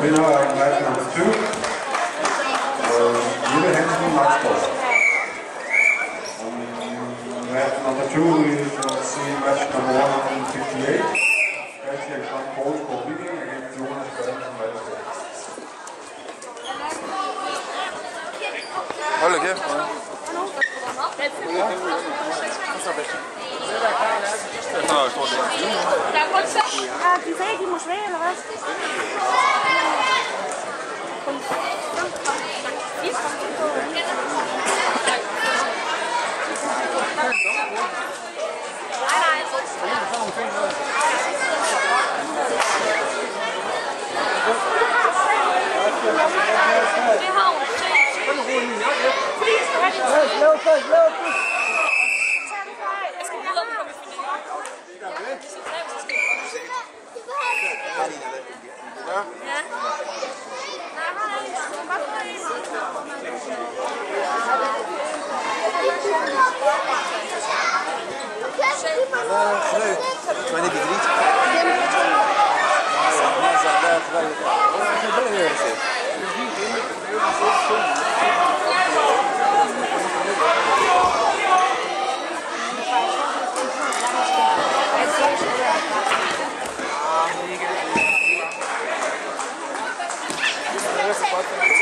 Winner of match number two, uh, Jule Hansen Maxborg. Um, match number two, we shall see match number 158. Christian Frank Poulsgaard Viking against Jonas Bertelsen Malsgaard. Hold da kæft. Jeg tager et stort del. Der er kun seks. Ja, de sagde, de må svære, لا خدايا 8 بدريت ما شاء الله خدايا واش بالي يا Thank you.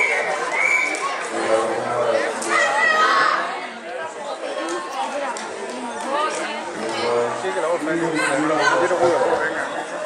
이게 나올 거예요. 이런 거요.